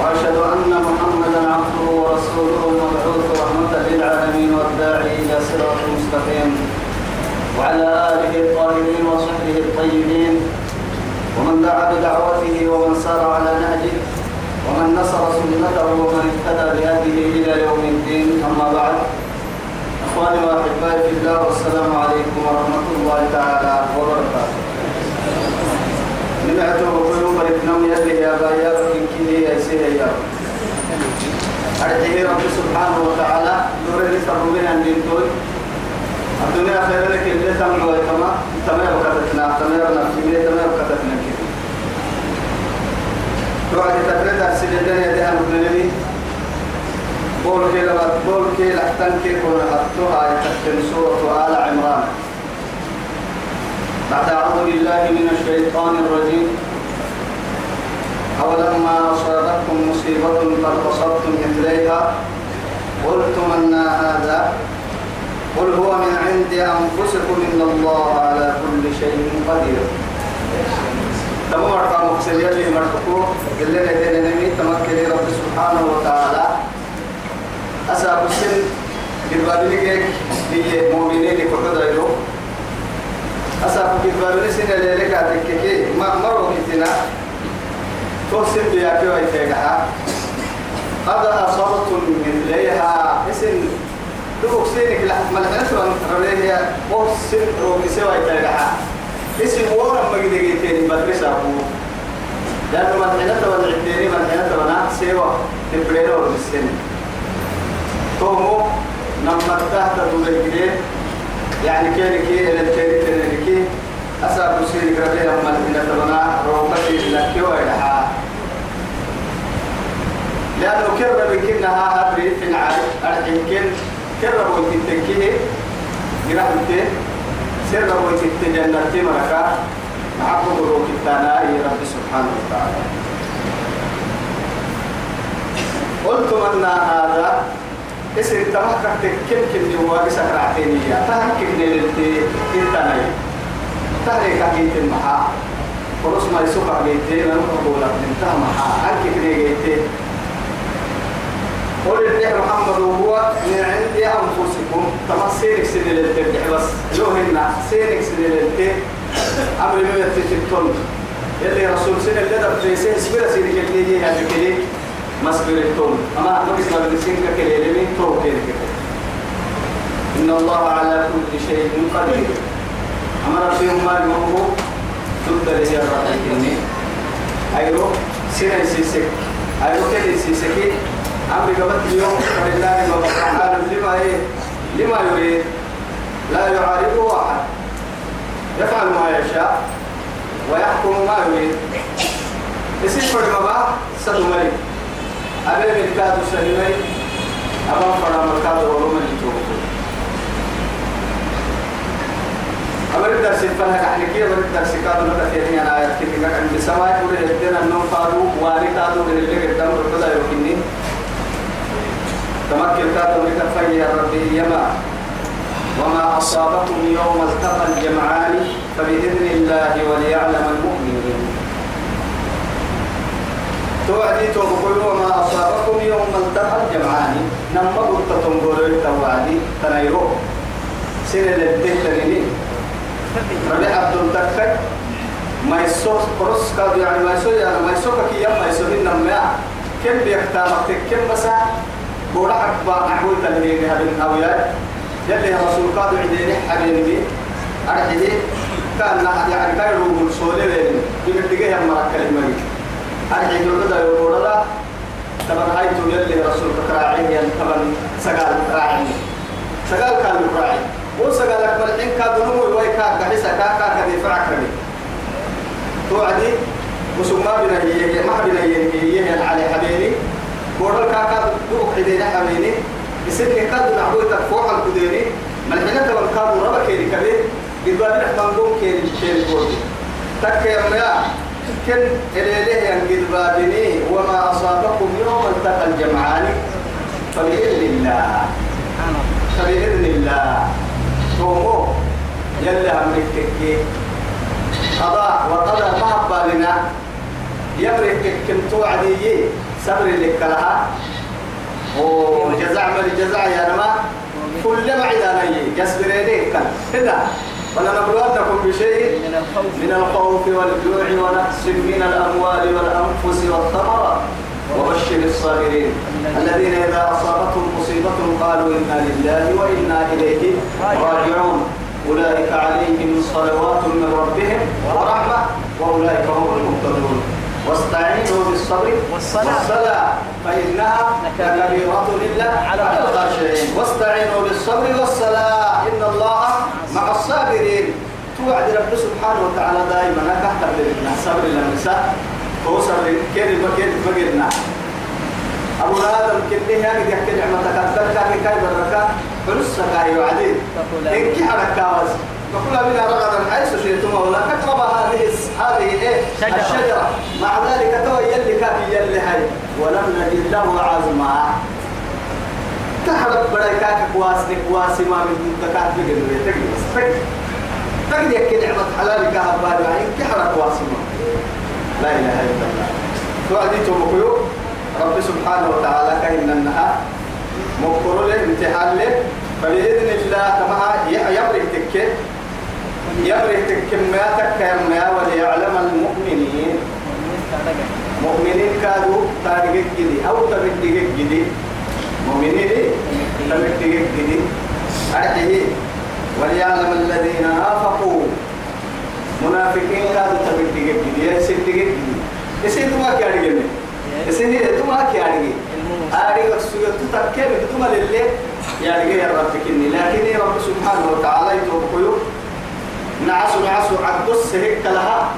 وأشهد أن محمدا عبده ورسوله المبعوث رحمة للعالمين والداعي إلى صراط مستقيم وعلى آله الطاهرين وصحبه الطيبين. ومن دعا بدعوته ومن سار على نهجه ومن نصر سنته ومن اهتدى بهذه إلى يوم الدين. أما بعد أخواني وأحبائي في الله والسلام عليكم ورحمة الله تعالى وبركاته. نبعته وكل نوم يده يا بايا كيه يا سيدي يا أرجعه رب سبحانه وتعالى. نور الرسل بنا من دول الدنيا خير لك اللي تمر ويتما تمر وكتتنا تمر نفسي تمر وكتتنا كده توعد تفرد أرسل الدنيا دي أنا بنبي بول كي لما بول كي لحتن كي كون حطوها يتكتن سورة آل عمران. بعد أعوذ بالله من الشيطان الرجيم. أولما أصابتكم مصيبة قد أصبتم مثليها قلتم أن هذا. قل هو من عند أنفسكم إن الله على كل شيء قدير. تمام أرقام مقصدية في مرتكو. قل لنا دين نمي تمكن رب سبحانه وتعالى. أساب السن بالبابليك هي مؤمنين كحدا يلو أساب بالبابليك سنة ليلك أتككي ما مروا كتنا توسن بياكي ويتيقها قد أصبتم مثليها اسم دوك سينك لا ملحنس رليه وسن روكي سوى يتيقها اسم ورم مجدقيتين مدرسة أبو. لأنه ملحنة والعديني ملحنة ونا سوى تبرينه بالسن تومو نما تحت دولي يعني كيري كي إلى الكيري كيري كي. أساب سيري ربي لما لنا تبنا روكتي لك ويلها لأنه كرر بكنها هبري في العالم. أرحم كن كرر وتتكيه جرحمته سر وتتجنة مركا معبد روك التانا يا رب سبحانه وتعالى. قلتم أن هذا اسم تمحك كم كم جوا سكرعتين يا تهكك نلتي انتني. تهريك أكيد المحا. ورس ما يسوق بيتي أنا أقول لك انتهى محا هكك نيجيتي قل الدين محمد هو من عند أنفسكم. تمسينك سنة للتبع بس. يوهن سينك سنة للتبع أمر ما يتشتون يلي رسول سنة لدى في سنة سبيل سنة كتليه هذه كليه مسبرتون أما نقص ما بنسين كليه لمن تو كليه إن الله على كل شيء قدير. أمر فيهم ما يمره ضد لهي الرحيم إني. أيرو سنة سيسك. أيرو كده سيسكي. أمر قبل اليوم فلله وبحال لما إيه؟ لما يريد؟ لا يعارضه أحد. يفعل ما يشاء ويحكم ما يريد. يصير فرما با سدمري أبي ملكات سلمي أبا فرما ملكات ورم الجوك أمر الدرس فلها كحنكية أمر الدرس كادو لك فيني أنا آيات كيف عند السماء كل يدنا النوم قالوا واري كادو من اللي قدام ربنا يوكني تمكن كادو لك ربي يما وما أصابكم يوم التقى الجمعان فبإذن الله وليعلم المؤمنين توعدي توقول وما أصابكم يوم التقى الجمعان. نما قلت تنقلوا التوعدي تنيرو. سنة للدهتنين ربيع عبد الدكتك ما يسوس قرص كادو يعني ما يسوس يعني ما يسوس كي يوم ما يسوس إنما كم بيختارك كم بس بورا حبا نحوي تلهيه هذا الأويات يلي رسول قاد عديني حبيبي. أرحيه كان يعني كان يقول سولي لين يقول يا مرا كلمة أرحيه يقول ده يقول لا تبر هاي تو يلي رسول كراعي يعني تبر سجال راعي. سجال كان راعي. هو سجال أكبر. إن كان دنو ويكا كحسا كاكا كذي فرع كذي. توعدي. مسمى بنا هي ما بنا هي هي على حبيبي. بورا كاكا دوك حدينا حبيبي يصير كادو نعبوي تكفوح الكديري ملحنة والكادو ربا كيري كبير. قد بابي رحمن قوم كيري كيري قولي تك يا مريا كن إليه قد بابني وما أصابكم يوم التقى الجمعان. فبإذن الله. فبإذن الله. تومو يلا أمريك تكي قضاء وقضى ما بالنا يمرك كم توعدي صبر لك لها وجزع من الجزع يا نما كل ما عداني يصبر يديك كذا ولنبلونكم بشيء من الخوف والجوع ونقص من الأموال والأنفس والثمرات. وبشر الصابرين. الذين إذا أصابتهم مصيبة قالوا إنا لله وإنا إليه راجعون. أولئك عليهم صلوات من ربهم ورحمة. وأولئك هم المهتدون. واستعينوا بالصبر والصلاة, والصلاة فإنها لكبيرة لله على الخاشعين واستعينوا بالصبر والصلاة إن الله مع الصابرين توعد رب سبحانه وتعالى دائما كحتر لنا صبر للنساء هو صبر كيف كيف بقينا أبو آدم كله يعني يحكي نعمتك كاي كاي بركة فلسك أيوة عديد إنك حركة فكل منها رغدا حيث شئتم ولا هذه هذه إيه الشجرة. مع ذلك تو يلي كافي يلي هاي. ولم نجد له عزما. تحرك بريكاك كواسني كواسي ما من دكات بقدر تجلس تجد يكي نعمة حلال كهبال يعني كحرك واسما لا إله إلا الله. توعدي تومكيو رب سبحانه وتعالى كأن النهار مكرو له امتحان له فبإذن الله كما يبرك تكه يبرك كمياتك كما وليعلم المؤمنين. مؤمنين كادوا تارجك جدي أو تبديك جدي. مؤمنين تبديك جدي. أرحيه وليعلم الذين نافقوا. منافقين كادوا تبديك جدي. يسير جدي. يسير ما كارجي يسير ما كارجي أريد أسوي تتكلم. تما لله يعني يا رب كني لكن يا رب سبحانه وتعالى يتوقعوا نعس نعس عدس هيك لها.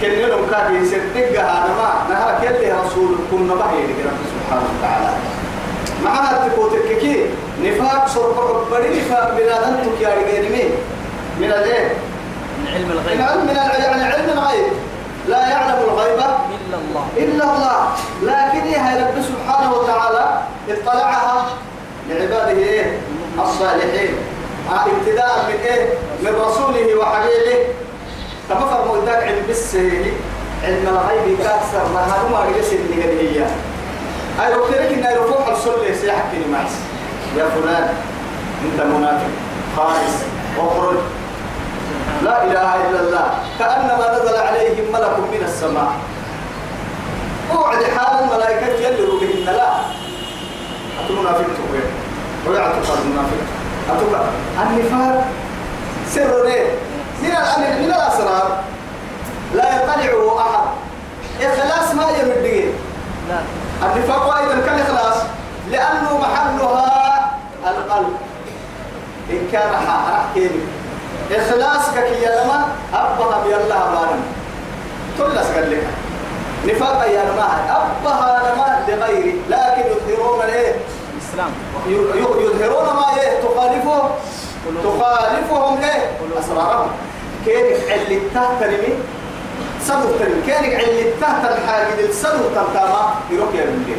كن لهم كاد يصدق هذا ما نهار كل رسول كنا بحي رب سبحانه وتعالى. معها تكوتك كي. نفاق صرف بدي نفاق بلادن تك يا رجال من الايه من علم الغيب. من علم يعني علم الغيب. لا يعلم الغيب إلا الله. إلا الله. لكن هي رب سبحانه وتعالى اطلعها لعباده الصالحين. ابتداء من إيه من رسوله وحبيبه. كما فرموا ذاك علم بالسهل علم الغيب كأكثر لها ما رجس اللي قد هي. أي وكرك ان يرفوح الصلة سيحكي معس يا فلان أنت منافق خالص أخرج. لا إله إلا الله. كأنما نزل عليهم ملك من السماء. أوعد حال الملائكة يلروا بهن. لا. أتمنافق تقوي ويعتقد المنافق أتوقع. النفاق سر ليه؟ من من الأسرار. لا يطلعه أحد. إخلاص ما يمدين لا. النفاق أيضا كالإخلاص لأنه محلها القلب. إن كان حكيم إخلاص كي لما أبها بيالله بارم. تلس قال لك. نفاق يا ما أبها لما لغيري. لكن يظهرون ليه؟ الإسلام. يظهرون ما إيه تخالفه تخالفهم ليه أسرارهم. كيف علي تهترمي صدق ترمي كيف علي تهتر الحاجة الصدق تنتاما يروح يا بنجي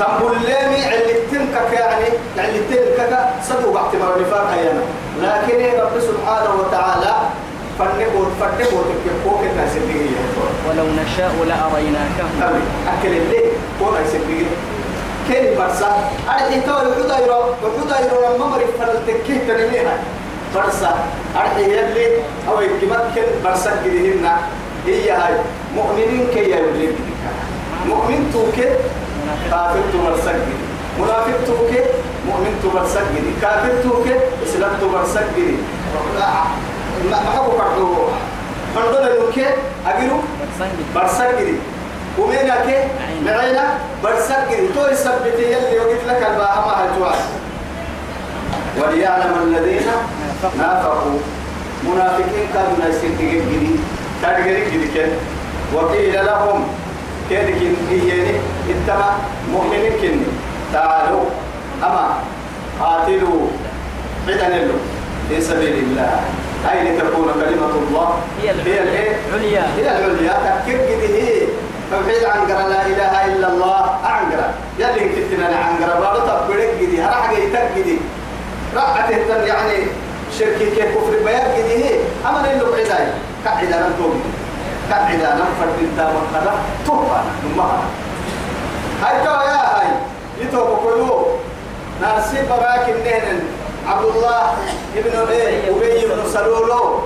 تقول لي علي تنكك يعني علي تنكك صدق باعتبار نفاق هيانا لكن رب سبحانه وتعالى فنبوت فنبوت كيفوك الناس اللي ولو نشاء لأريناكهم. أكل الليل كون يسبيه كيف برسا؟ أرحي تو الحدايرو الحدايرو لما مري فلتكيه تنميها؟ برسا أرحي يلي أو يكمكن برسا كدهن هي هاي مؤمنين كي يولي مؤمن توكي كافر تبرسا منافق توكي مؤمن تبرسا كافر توكي إسلام تبرسا ما حبوا كردو فردو لنوكي أجرو برسا ومين كي معينا برسك تو يثبت يلي وقلت لك الباء ما هجوات وليعلم الذين نافقوا. منافقين كانوا ناسين تجدي تجدي جدي وقيل لهم كذلك إياني إنتما مؤمنين كني تعالوا أما قاتلوا. عدن له في سبيل الله. أي لتكون كلمة الله؟ هي؟ العليا. هي العليا. تكير قد هي توحيد عنقرة لا إله إلا الله عنقرة. يلي كتنا عنقرة بارو تبرك قدي هرح قدي. تقدي رقعت التم يعني كيف كفر بيان قدي هي. أما نلو بعداي كعدا نمتوم كعدا نمفر بنتا مقرة. توبا نمها هاي تو يا هاي. يتوب كلو. ناسي براك النهن. عبد الله ابن إيه؟ أبي بن سلولو.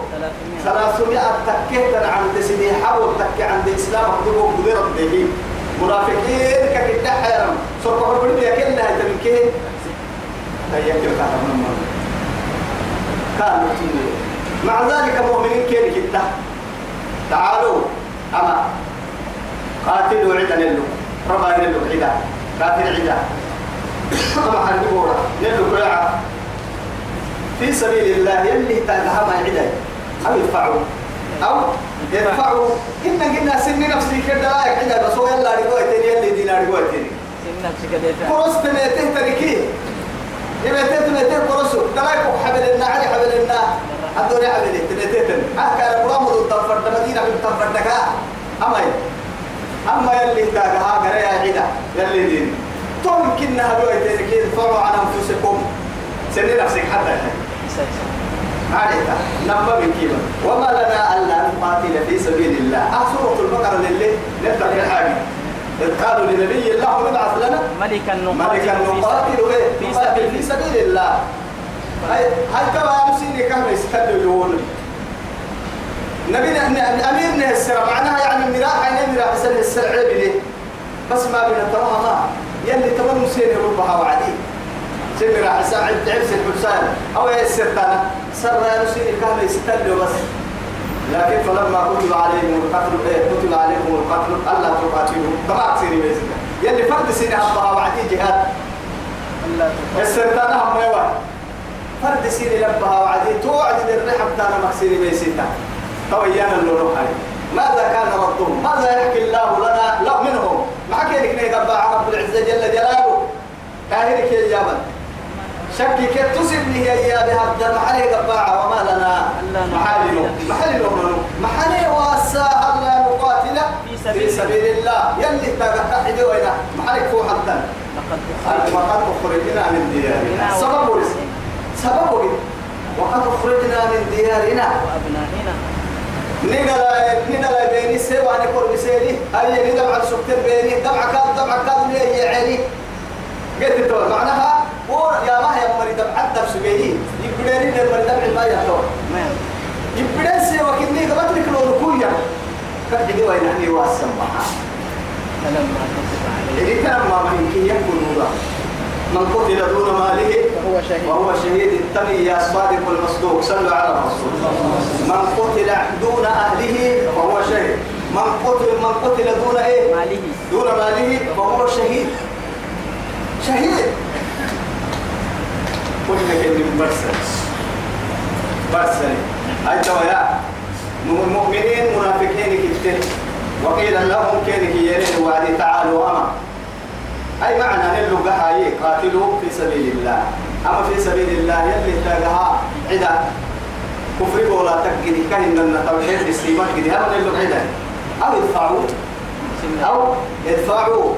300 ثلاثمائة تكيه عند سيدي حاول تكي عند الإسلام أخذوا قدرة به منافقين ككدا حيرم سرقوا هاي تمكين هيا كيف كان من كانوا تنين مع ذلك مؤمنين كين كدا تعالوا أما قاتلوا عدا نلو ربا نلو عدا قاتل عدا أما حربوا نلو كلاعة في سبيل الله يلي ما عدا أو يدفعوا. أو يدفعوا. إن قلنا سن نفسي كده لا يحدى بس هو يلا رجوع تاني يلي دينا رجوع تاني سن نفسك ديتا كروس تميته تركيه يميته تميته كروسو تلاقوا حبل النا علي حبل النا. الدنيا حبل تميته تن أكان برامو التفر مدينة بالتفر دكا أما أما يلي تاجها قرية عدا يلي دين. تمكن هدوء تاني كده دفعوا عن أنفسكم. سن نفسك حتى عليك نبى من كيما. وما لنا ألا نقاتل في سبيل الله آه سورة البقرة للي نبدأ الحاجة إذ قالوا لنبي الله ابعث لنا ملكا نقاتل نقاتل إيه؟ في سبيل في سبيل الله هاي كما أمسيني كم يستدلوا نبينا أمير نهسر معناها يعني مراح عينين مراح سن السرع ليه بس ما بين التمام ما يلي تمام سيني ربها وعدي. راح يساعد تعب سيد حسين أو يسر تانا سر نسيني كان يستدلوا بس. لكن فلما كتب عليهم القتل إيه كتب عليهم القتل. ألا تقاتلوا. كما سيني بيزك يلي فرد سيني ربها وعدي جهاد. ألا السرطان هم يوا فرد سيني لبها وعدي. توعد الرحم تانا مكسيني بيسيتا تويانا اللون عليه. ماذا كان ردهم ماذا يحكي الله لنا؟ لا منهم. ما حكي لك نيقبع رب العزة جل جلاله. كاهرك يا جابل شكي كيف تسبني يا يا بهذا محل قباعة وما لنا. محل. محل محل واسا ألا نقاتل في سبيل الله. يلي تقطع وين محلك فوق حتى. لقد وقد أخرجنا من ديارنا. سبب سبب وقد أخرجنا من ديارنا. وأبنائنا. نقلا نقلا بيني سوى كل بسيري. أي ندم على سكتر بيني. دمع كاد دمع كاد لي يا عيني قلت معناها هو يا ما هي مريض الدم سجيه يبدأني دم مريض دمع ما يحتوى يبدأ سوى كني قبل لك لو ركويا كده وين أنا واسم عليه. إذا كان ما من يكون هذا من قتل دون ماله شهيد. وهو شهيد. التقي يا صادق المصدوق. صلوا على الرسول. من قتل دون أهله فهو شهيد. من قتل من قتل دون إيه؟ ماله. دون ماله فهو شهيد. شهيد. قلنا كلمة برسل. برسل أي تويا المؤمنين منافقين كتير. وقيل لهم كينك يرين وعدي تعالوا أما. أي معنى نلو هاي قاتلوا في سبيل الله. أما في سبيل الله يلي تاقها عدا. كفر ولا تقدي كهن من توحيد السيمات قدي هذا نلو عدا. أو يدفعوا أو يدفعوا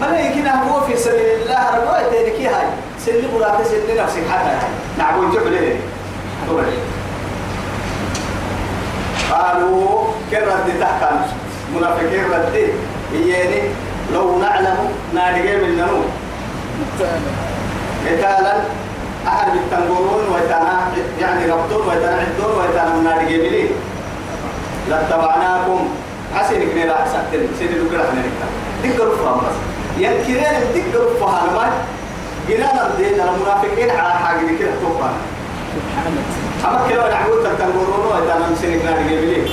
من يمكن هو في سبيل الله؟ رجوع تاني هاي. سن براك سن نفسك حتى تعبلين تعبلين قالوا كرد تحكم منافقين رد إياني لو نعلم نادقين من نمو قتالا أحد بالتنقرون ويتانا يعني ربطون ويتانا عدون ويتانا نادقين لي لاتبعناكم. حسنك نيرا حسنتين سيدي لقرا حنيرك دقروا فهم بس. ينكرين دقروا فهم. ما جنانا دين المنافقين على حاجة كده توقع. أما كلا نعود تنقرون ويتانا مسينك نادقين لي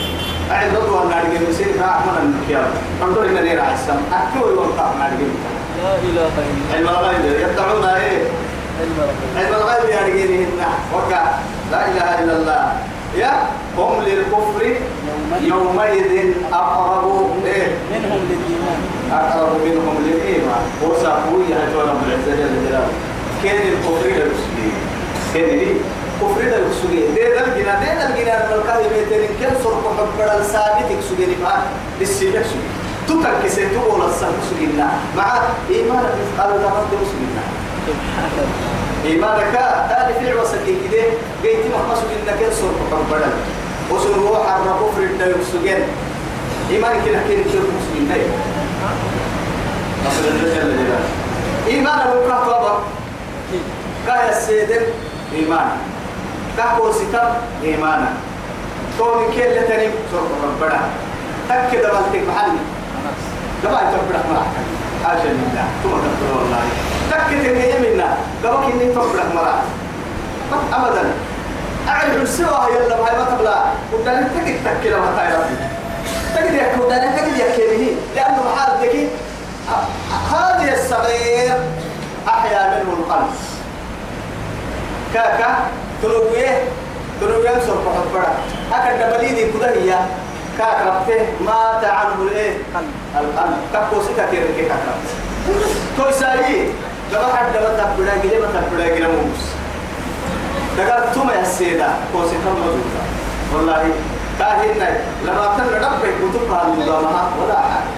أعد رضوان نادقين مسينك رحمنا الكيام انظر إلى نيرا حسن أكتوي وانطاق نادقين لا إله إلا علم الغيب. يدعون إيه؟ علم الغيب. يا رجالهن وكا لا إله إلا الله. يا هم للكفر يومئذ أقرب. إيه؟ منهم للإيمان. أقرب منهم للإيمان. وساقوي هاي رب العزة جل جلاله كان الكفر للمسلمين كان لي كفر للمسلمين الجنا ده ده الجنا الملكة يبتدي كان صرف حبر الثابت يكسبني معه للسيرة تترك سيتو ولا السلم مع إيمان مثقال ذرة مسلمين سبحان الله. إيمانك تالي في عوسك كده جيت مخصوص إنك صرف حبر وصل روح الركوف الدايو سجن إيمانك لكن كيف مسلمين نصر الله جل جلاله إيمان أبو كهطبة كايا السيدن إيمان كاكو ستم إيمانا. تومي كيل لتني سوف ربنا تك دبلتك محل. خلاص دبا تبرح معك حاجة لله ثم تقول والله. تك تنهي منا دبك إني تبرح معك أبدا. أعرف السوا يلا بهاي ما تبلا ودنا تك تك لو هتاي ربي. تجد يا كودنا تجد يا كيمي لأنه محال ذكي هذه الصغير أحيا منه القلب. كاكا تلويه تلويه سوف حبرا أكد دبليدي كده هي. كاك ربته مات عنه الإيه قلب. القلب. كاكو سكا كير كي كاكا توي ساي لما حد لما تبدا جي ما تبدا جي موس؟ دغا توما يا سيدا. كو سكا موجودا والله. كاهن لما تنرب كتب هذا ولا حاجة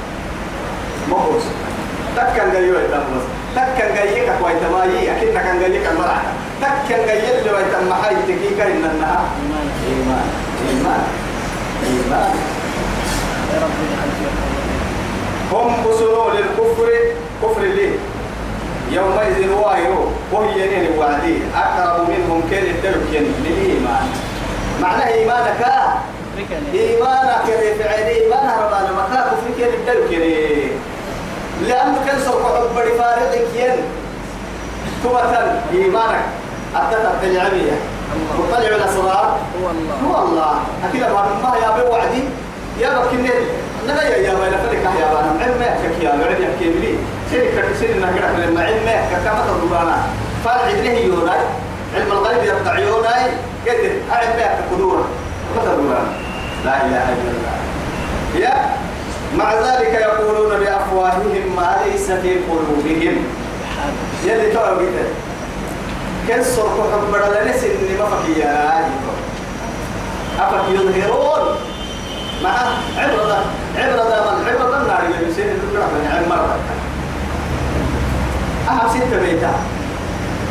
مهوس تكن جايو يتمس تكن جايك كويت ما يي أكيد كان جايك المرعى تكن جاي اللي ويتم حي تكيك ان إيمان ايمان ايمان في هم بصروا للكفر كفر ليه؟ يومئذ وايرو وهي ينين وعدي. أقرب منهم كان للإيمان. معناه إيمانك؟ ركني إيمانك في عيني إيمانها ربنا. مكاك في كين الدلك لأنه كان سوف عبر فارغك ين توتا إيمانك أتت العمية مطلع الأسرار هو الله. هو الله. أكيد ما ما يا بوعدي يا بكني نبي يا بين فريق يا بنا علم ما كك يا غير يا كيملي شركة كسر نهجر من علم ما كما تدورنا فرع له يوراي علم الغيب يقطع يوراي قدر. علم ما كدورة ما تدورنا لا إله إلا الله. يا. مع ذلك يقولون بأفواههم ما ليس في قلوبهم. يلي كده كن صرف حبر لنس إني ما فكيا أفك يظهرون. مع عبرة عبرة من عبرة النار بيصير الدكتور من عين مرة. أهم ستة بيتا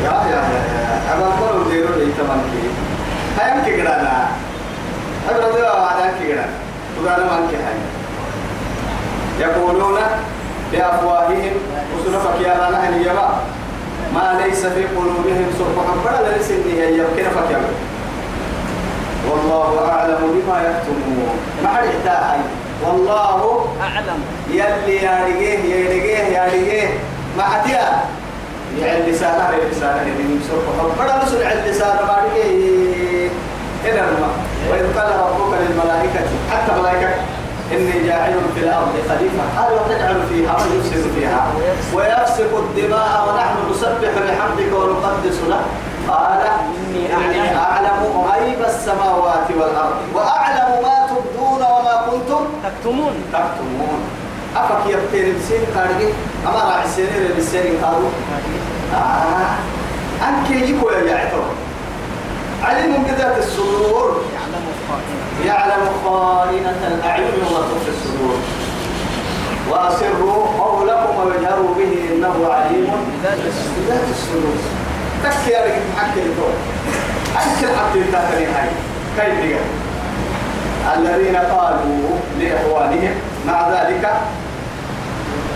يا يا يا يا. أما قالوا ديرو لي تمانكي هاي كي قرانا عبرة دوا وعدان كي قرانا تقرانا مانكي هاي يقولون بأفواههم وسنفك يا رانا اليما ما ليس في قلوبهم سبحان فلا ليس هي يمكن فكر والله أعلم بما يكتمون. ما حد يحتاج والله أعلم. يلي يا رجيه يا رجيه يا رجيه ما حتيا يعل لسانه يعل لسانه اللي سبحان فلا نسل يعل لسانه ما رجيه إذا ما وإذ قال ربك للملائكة حتى ملائكة. إني جاعل في الأرض خليفة. قال وتجعل فيها من يفسد فيها. ويفسق الدماء ونحن نسبح بحمدك ونقدس له. قال إني أعلم. غيب السماوات والأرض. وأعلم ما تبدون وما كنتم تكتمون. تكتمون. أفك يبتين بسين كارجي أما راح السنين بالسين قالوا آه. أنك يجيكوا يا يعتبر علم بذات الصدور يعلم خائنة الأعين وما تخفي الصدور وأسروا قولكم واجهروا به إنه عليم بذات الصدور. يا رجل حكي لتوي أنت الحق التاكري هاي كيف دقا الذين قالوا لإخوانهم مع ذلك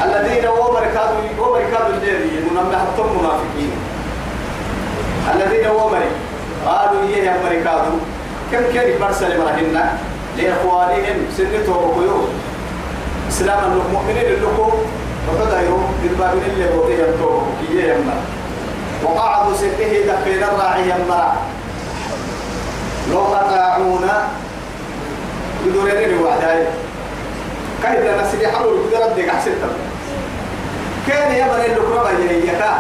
الذين هو مركاد هو مركاد الجيري منبهتهم منافقين الذين هو مري قالوا إيه يا مركاد كم كان برسل مرهن لإخوانهم سنته وقيو إسلام المؤمنين اللقو وحدايرو بالبابين اللي بوتي يمتو كي يمنا وقعدوا سنه دفين الراعي يمنا لو أطاعونا بدورين وعداي كيف نسلي حلول بدرد ديك أحسن كان يمن اللقربة يهيكا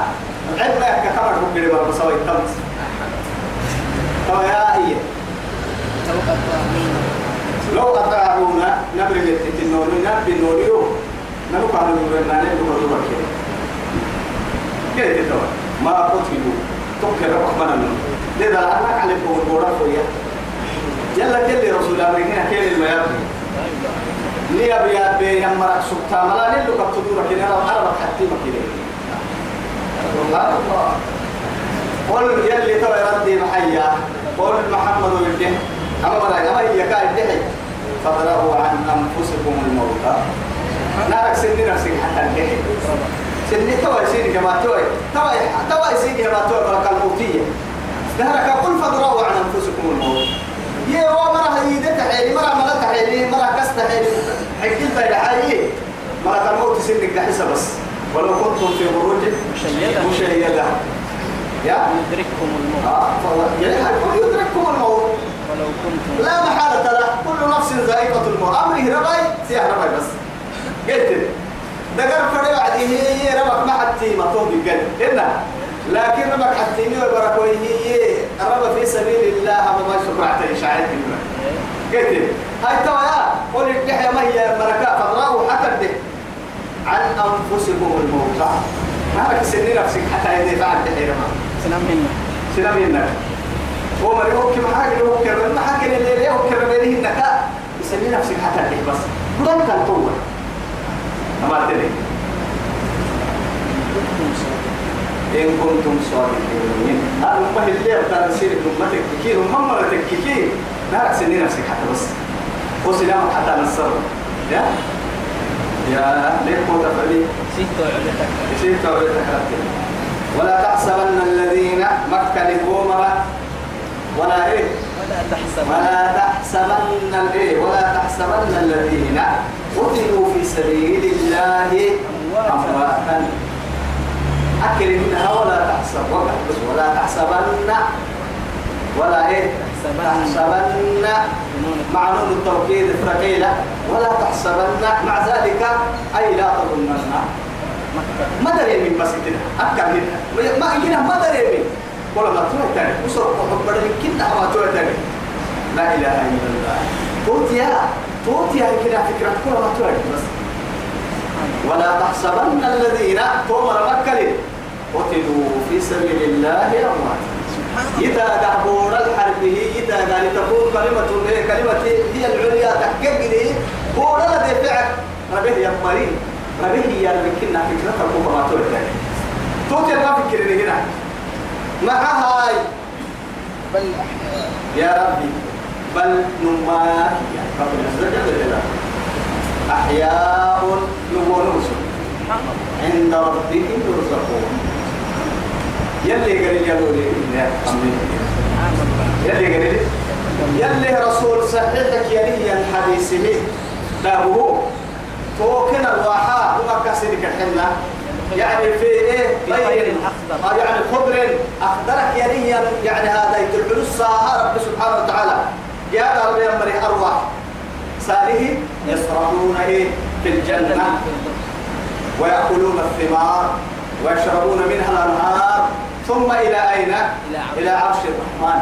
عندنا كتمر بقري بربصوي التمس. طب يا إيه لو أطاعونا نبرم التنور نبي نوريو كانوا يقولون نبي نوريو كيف تتوى ما قتلوا. تذكر رحمنا منه. لذا الأنك عليكم الغورة فويا يلا كل رسول أمريكا كل الميابي لي أبيات بين مرك سبتا ملا نلو كتدورة كنا أربع حتى مكينة سبحان الله. قل يلي ترى ردي محيا. قل محمد ويبده أما مرة أما هي كاي دحي فضربوا عن أنفسكم الموتى نارك سنين نفسك حتى الدحي سني توا يسيني كما توا توا توا يسيني كما توا بركة الموتية دهرك قل فضربوا عن أنفسكم الموت. يا هو مرة هيدا تحيلي مرة مرة تحيلي مرة كس تحيلي. حكيل تاي حيي مرة الموت سنك دحسة بس ولو كنتم في بروج مشيدة. يا؟ يدرككم الموت. آه يعني يدرككم الموت. ولو كنتم. لا محالة له. كل نفس ذائقة الموت. أمره رباي سيح رباي بس. قلت دقر فري وعدي هي ربك ما حتى ما الجنة إنا لكن ربك حتى مي وبركوي هي رب في سبيل الله ما ما شكر عتي شاعر قلت هاي توا قول الدحية ما هي بركة. فضراه حتى عن أنفسكم الموت ما لك سنين نفسك حتى يدفع الدحية ما سلام منا سلام النبي ومر يوكي محاكي هو كرر محاكي اللي اللي كرر بينه النكاء يسمي نفسك حتى عليك بس. بدون كان قوة أما تدري إن كنتم صادقين. هذا ما هي اللي أبتنا نسير أمتك كثير ومم مرتك كثير لا سني نفسك حتى بس. وسلامك حتى نصر يا؟ يا ليه قوة فلي سيتو عدتك يصير توبتك ولا تحسبن الذين مكنوا مرة ولا إيه؟ ولا تحسب ولا تحسبن الإيه ولا تحسبن الذين قتلوا في سبيل الله أمواتا. أكل منها ولا تحسب. ولا تحسبن. ولا إيه؟ تحسبن. تحسبن. مع نون التوكيد فرقيلة ولا تحسبن. مع ذلك أي لا تظنن. ما دري من مسجدنا أكثر منها ما يمكنها ما دري من ولا ما توي تاني وصل وحب بدل كنا ما توي تاني لا إله إلا الله توت يا توت يا كنا فكرة كل ما توي بس ولا تحسبن الذين تومر مكة قتلوا في سبيل الله أموات إذا دعبور الحرب هي إذا قال تكون كلمة كلمة هي العليا تحقق لي هو لا دفع ربه يا مريم ربه يا ربكنا فكرة الكوكب ما تقول تاني توت يا فكر هنا مع هاي بل يا ربي بل نما أحياء نبونوس عند ربهم يرزقون يلي قال يا يلي قال يلي رسول صحيحك يلي الحديث لي دابه توكن الواحة وما كسرك الحنة يعني في إيه؟ في خير أخضر. آه يعني خضر. أخضرك يلي يعني هذا يدل الساعة رب سبحانه وتعالى يا رب يمري أرواح. ساله يصرفون إيه؟ في الجنة. ويأكلون الثمار ويشربون منها الأنهار. ثم إلى أين؟ إلى عرش. الرحمن.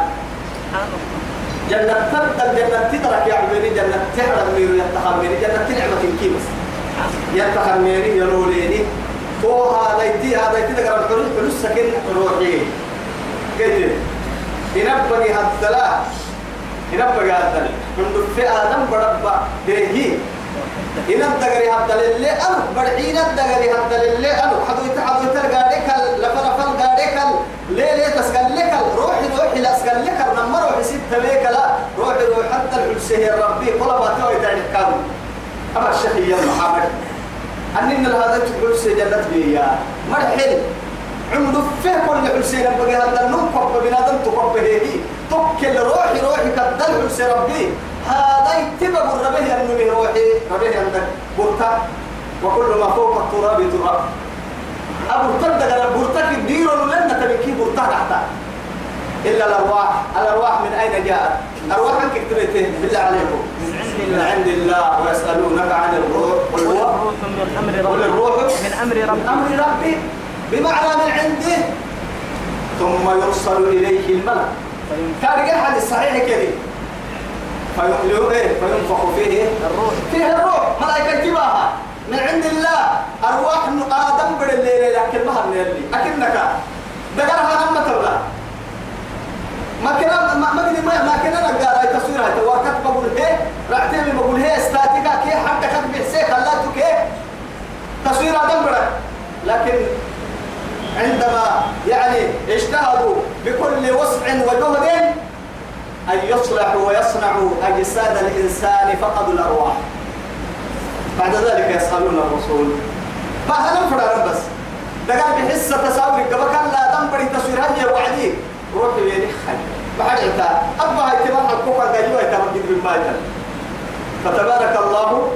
جنة تبدأ جنة تترك يا عبيني جنة تحرم ميرو يتخل ميري جنة نعمة كيمس يتخل ميري يلوليني. تو هذا يتي هذا يتي تقرأ الحلوس حلوس سكن روحي. كده ينبغي هالثلاث ينبغي هالثلاث من دفع آدم بربا دهي. إن الدقري هبدا للي ألو. برعين الدقري هبدا للي ألو. حدو يتحدو يتلقى لفل فل قاريك ليه ليه تسقل لك روحي روحي لا اسقل لك لما روحي ست ليك لا روحي روحي حتى الحسيه ربي ما توي تاني كان أما الشيخ يا محمد أننا هذا تقول سجلت بي يا مرحل عمدو فيه كل حسين بقى هذا النوم كوب بنادم تكوب هي تكل روحي روحي كدل حسين ربي. هذا يتبع الربه أنه روحي ربه عندك برتا وكل ما فوق التراب تراب. أبو تبدأ على برتك الدير لن تبكي برتا تحت. إلا الأرواح. الأرواح من أين جاءت؟ أرواح كتبته بالله عليكم؟ من عند من الله عند الله. ويسألونك عن الروح. قل هو. من قل الروح. من أمر من ربي أمر ربي بمعنى من عنده. ثم يرسل إليه الملك. كان أحد الصحيح كذي. فيحلو إيه؟ فينفخ فيه الروح. فيه الروح. ملائكة كباها من عند الله. أرواح آدم بر الليل لكن ما هم يلي أكنك دقرها نمت الله. ما كنا ما ما كنا ما كنا نقرا أي تصوير هذا وقت بقول هي رعتي بقول هي استاتيكا كي حتى كتب حسين خلاتك كي تصوير آدم بر لكن عندما يعني اجتهدوا بكل وسع وجهد أن يصلحوا ويصنعوا أجساد الإنسان فقدوا الأرواح. بعد ذلك يسألون الرسول ما هل فرع بس؟ دقال بحسة تساوي كان لا تنبري تصوير هذه وعدي روحي يلي خل بعد إنت أبا هاي تبقى الكوكا قايوة يتبقى بالمايتل فتبارك الله.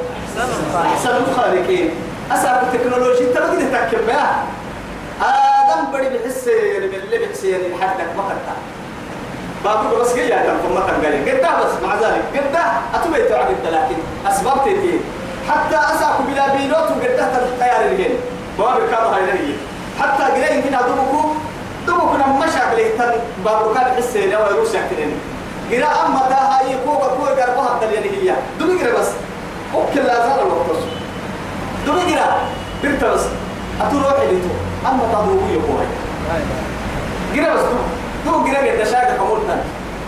أحسن الخالقين. أسأل التكنولوجيا تبقى تتكلم بها. آدم بدي بحس يعني باللي بحس يعني حدك ما قطع بابو بس جاي هذا ثم تنقل قدها بس مع ذلك. قدها أتوبيت عن لكن أسباب تيجي. حتى أساك بلا بيلوت وقدها تتخيل الجن. بابو كان هاي اللي حتى يمكن أدوبكو لما مشى بله تن بابو كان حس يعني أو يروح يكترين قرا أما ده هاي كوكا كوكا قربها الدليل هي. دوبي قرا بس. أوكي لا زال الوقت دوبي قرا. بنت بس. أتروح اللي تو أما تضوي يقوي قرا بس. تو قرا قد شاقة كمولتن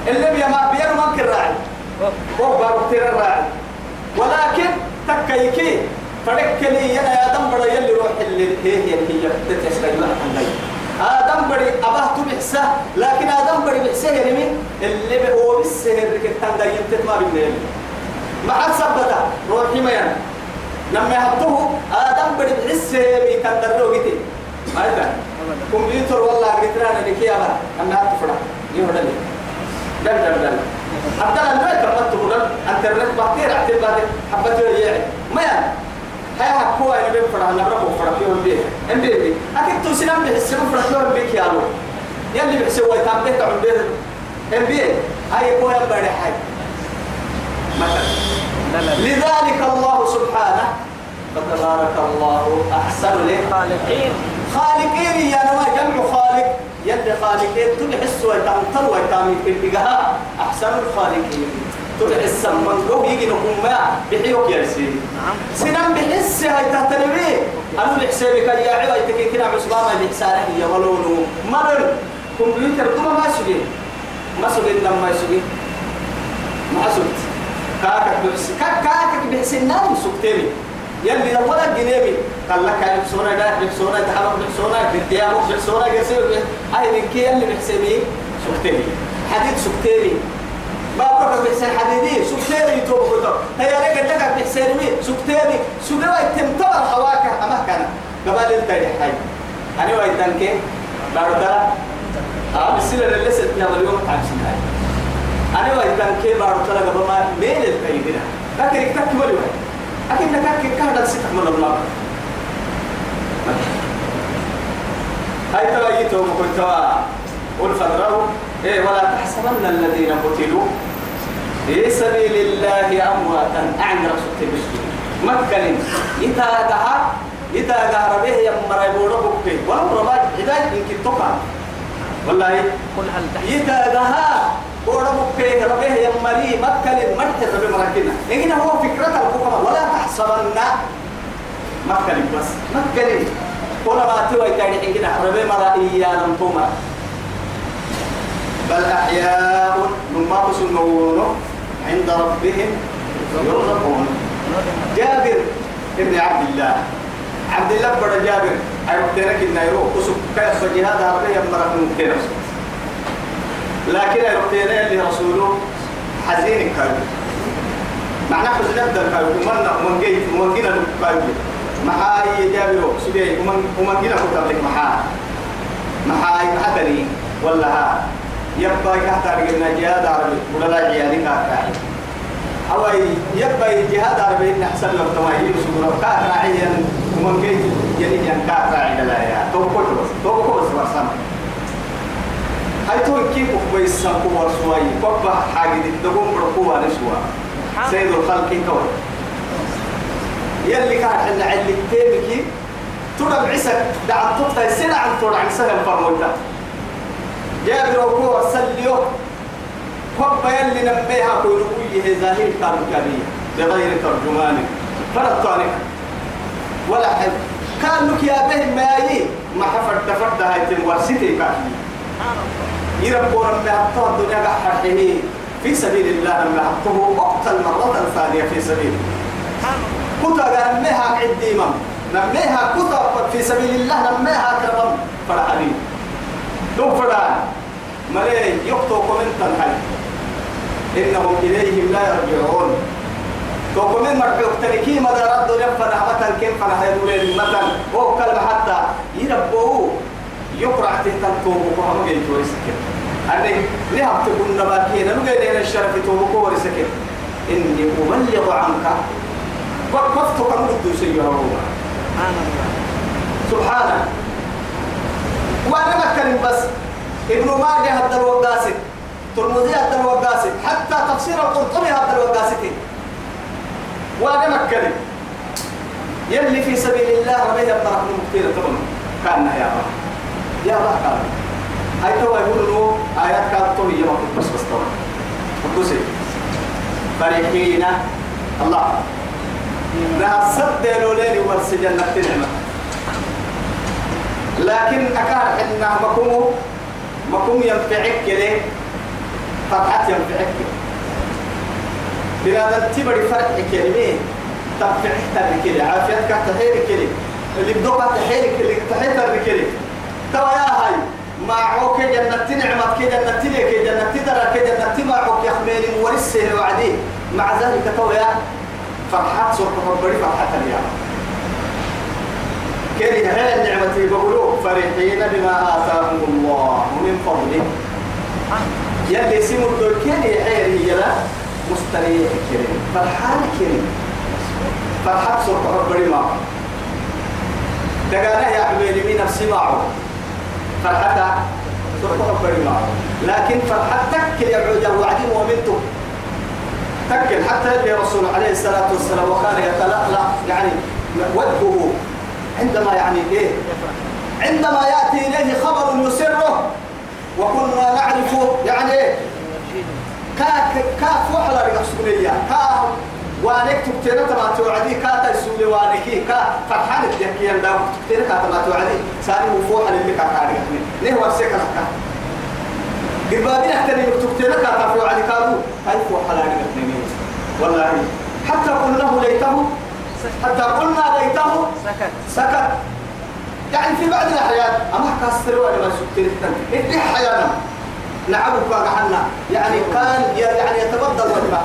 اللي بيما بيما ما راعي. هو بارو كتير الراعي ولكن تكيكي فدكني يا يا دم بڑا يلي روح اللي هي هي هي. تتسرع عندي آدم بدي أباه تبحسه لكن آدم بدي بحسه يعني اللي هو بالسهر كتان دا ينتت ما بالنيل ما حد ثبته روحي ما يعني لما يحطوه آدم بدي بحسه بيكان درو جتي ما يبقى كمبيوتر والله لنا لك يا بقى أما هات فرع يهود لي دل دل دل حتى البيت رمت بدل انترنت بحتير اعتبر بعد حبته يعي ما يعني هاي حكوا أنا بفرع أنا برا بفرع فيهم بيه إم بيه بيه أكيد تسلم بحسب فرع فيهم بيك يا لو يلي بحسوا يتعب بيه تعب بيه إم بيه هاي كوي بدي حاجة مثلا. لا لا لذلك الله سبحانه فتبارك الله أحسن خالقين. خالقين يا نما جمع خالق. يد خالقين تبحس ويتمطر ويتامي في البقاء أحسن الخالقين. تبحس من قوي يجي نقوم ما بحيوك يا سيدي نعم. سنم بحس هاي تهتنبي أنا بحسابك يا عبا يتكين كنا عصبانا بحسانه يا ملونو مرن كمبيوتر كما ما سجي ما سجي لما سجي ما سجت كاكك بحس كاك كاكك بحس النام سكتني. يلي ولا جنيبي. قال لك هاي بحسونا ده بحسونا تحرك بحسونا بالديابو بحسونا قسير هاي من كي يلي بحسبي سكتني. حديد سكتني. بابك بحسن حديدي سكتيري يتوب كتب هي لك بحسن مي سكتيري سجوا يتمتبر حواك أما كان. قبل التاريخ هاي أنا وايد دانك باردا آه بسيلة اللي لسه تنام اليوم تعبسين هاي أنا وايد دانك باردا قبل ما ميل التاريخ لكن اكتب ولي وايد. أكيد نكاك كهذا ستة من الله. هاي توايتهم كنت قل فدروا إيه ولا تحسبن الذين قتلوا في سبيل الله أمواتا. أعن رسول تبشر مكن يتاقها يتاقها ربيه يمرا يبورو بكي ولو رباج عداج يمكن تقع. والله قل هل تحسب يتاقها بورو بكي ربيه يمري مكن مرت ربي مراكنا إن هو فكرة الحكمة ولا تحسبن مكن بس. مكن ولا ما توا يتاقي حين ربي مرا إيانا توما بل أحياء مما تسمونه عند ربهم يرزقون. جابر ابن عبد الله. عبد الله بن جابر. أيوكتنك النيرو كسب. كيف جهاد مرة من كتير لكن أيوكتنا اللي رسوله حزين كايو. معناه حزن أبدا كايو. ومن ومن جيت ومن جينا كايو. محاي جابر سبيعي ومن ومن جينا كتبلك محاي محاي محتني ولا ها يبقى كهتا رجلنا جهاد عربي ولا لا عيالي كاكاي أو يبقى جهاد عربي إن أحسن لو تماهي سورة كاكا عيان ومن يعني يعني كاكا عيان لا يا. توقف توقف بس برسام هاي تو كيف كويس سانكو ورسواي كوبا حاجة تدقون بركوبا نسوا سيد الخلق كوي. يلي كان حنا علي تيمكي ترى بعسك دعم تقطع سنة عن عن سنة فرموتا جابر وكو سليو فب يلي نبيها كونوية ظاهر كانية بغير ترجمان فرطانك ولا حد. كانوا يا بهم ما يي ما حفر تفرد هاي تنورسيتي كافي يربو ربي حطوها الدنيا قحره في سبيل الله لما حطوه أقتل مرة ثانية في سبيل. كتا نميها عديما نميها كتا في سبيل الله نميها كرم فرحني دو فرحان ملي يقطو كومنتا هاي إنهم إليهم لا يرجعون. توكمين مرحوك تنكي مدى ردوا لفا نعمتا كيف فنحيدوا لين مثلا. هو كلمة حتى يربوه. يقرأ تهتم توبك وهم جاي توري سكين أني لها تقول نباكين أنا جاي لين الشرف توبك وري سكين إني أبلغ عنك. وقفت كم قد سيئة وأنا بتكلم بس. ابن ماجه هذا الوقاسي ترمذي هذا الوقاسي حتى تفسير القرطبي هذا الوقاسي وأنا بتكلم يلي في سبيل الله ربيه الطرف المكتير طبعا كان يا رب. يا رب كان. هاي تو يقولوا آيات كانت تو هي بس بس طبعا. قدسي فرحين. الله. لها صد لولين ورسجن نعمة لكن أكاد إنها مكمو مكمو ينفعك كده. فتحت ينفعك بلاد تبري فرح كلمة تنفعك تبري عافيتك تحيري كده. اللي بدوك تحيري كده. تحيري كده. توا يا هاي معوك جنة نعمة كده جنة لك جنة درا كده جنة معوك يا خميني ورسه وعدي مع ذلك توا يا فرحات ربري فرحات اليوم. كره هاي النعمة بقولوا فرحين بما آتاهم الله. من فضله. يلي سيمو الدول كره حيري يلا مستريح كريم. فرحان كريم. فرحات سوق ربري ما دقانا يا حبيبي من نفسي معه. فرحتا سوق ربري ما لكن فرحتك يا عجل وعدين ومنتم تكل حتى يلي رسول عليه الصلاة والسلام وكان يتلألأ يعني وجهه. عندما يعني إيه؟ عندما يأتي إليه خبر يسره وكنا نعرف يعني إيه؟ كاك كاك وحلا رقصونية كا وانك تكتير تما توعدي كا تسولي وانكي كا فرحان الدكي يندا تكتير كا تما توعدي. سالي وفوح اللي كا كاري ليه ورسيك لك قربابين احتري تكتير كا توعدي كادو هاي فوح لا والله حتى قلنا ليته حتى قلنا ليته سكت. سكت. يعني في بعض الأحيان أما كسر ولا ما سكر إيه أحيانا نعبك وقعنا يعني كان يعني يتبدل وجهه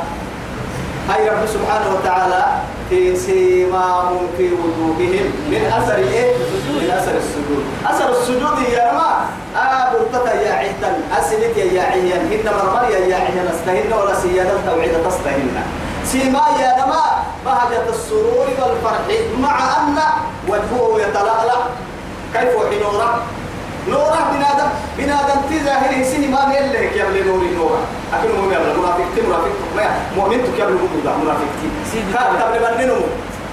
هاي رب سبحانه وتعالى في سيماهم في وجوههم من أثر إيه؟ من أثر السجود. أثر السجود يا ما آه برتتا يا عهدا. أسلت يا عيان هن مرمر يا عيان أستهن ولا سيادة توعيد تستهن. سيما يا نما بهجة السرور والفرح. مع أن وجهه يتلألأ. كيف وحي نورا نورا بنادم بنادم تظاهره سيما يلك يا ابن نور نورا أكن مهم يا منافق تي منافق ما مؤمن تك يا ابن منافق تي تبل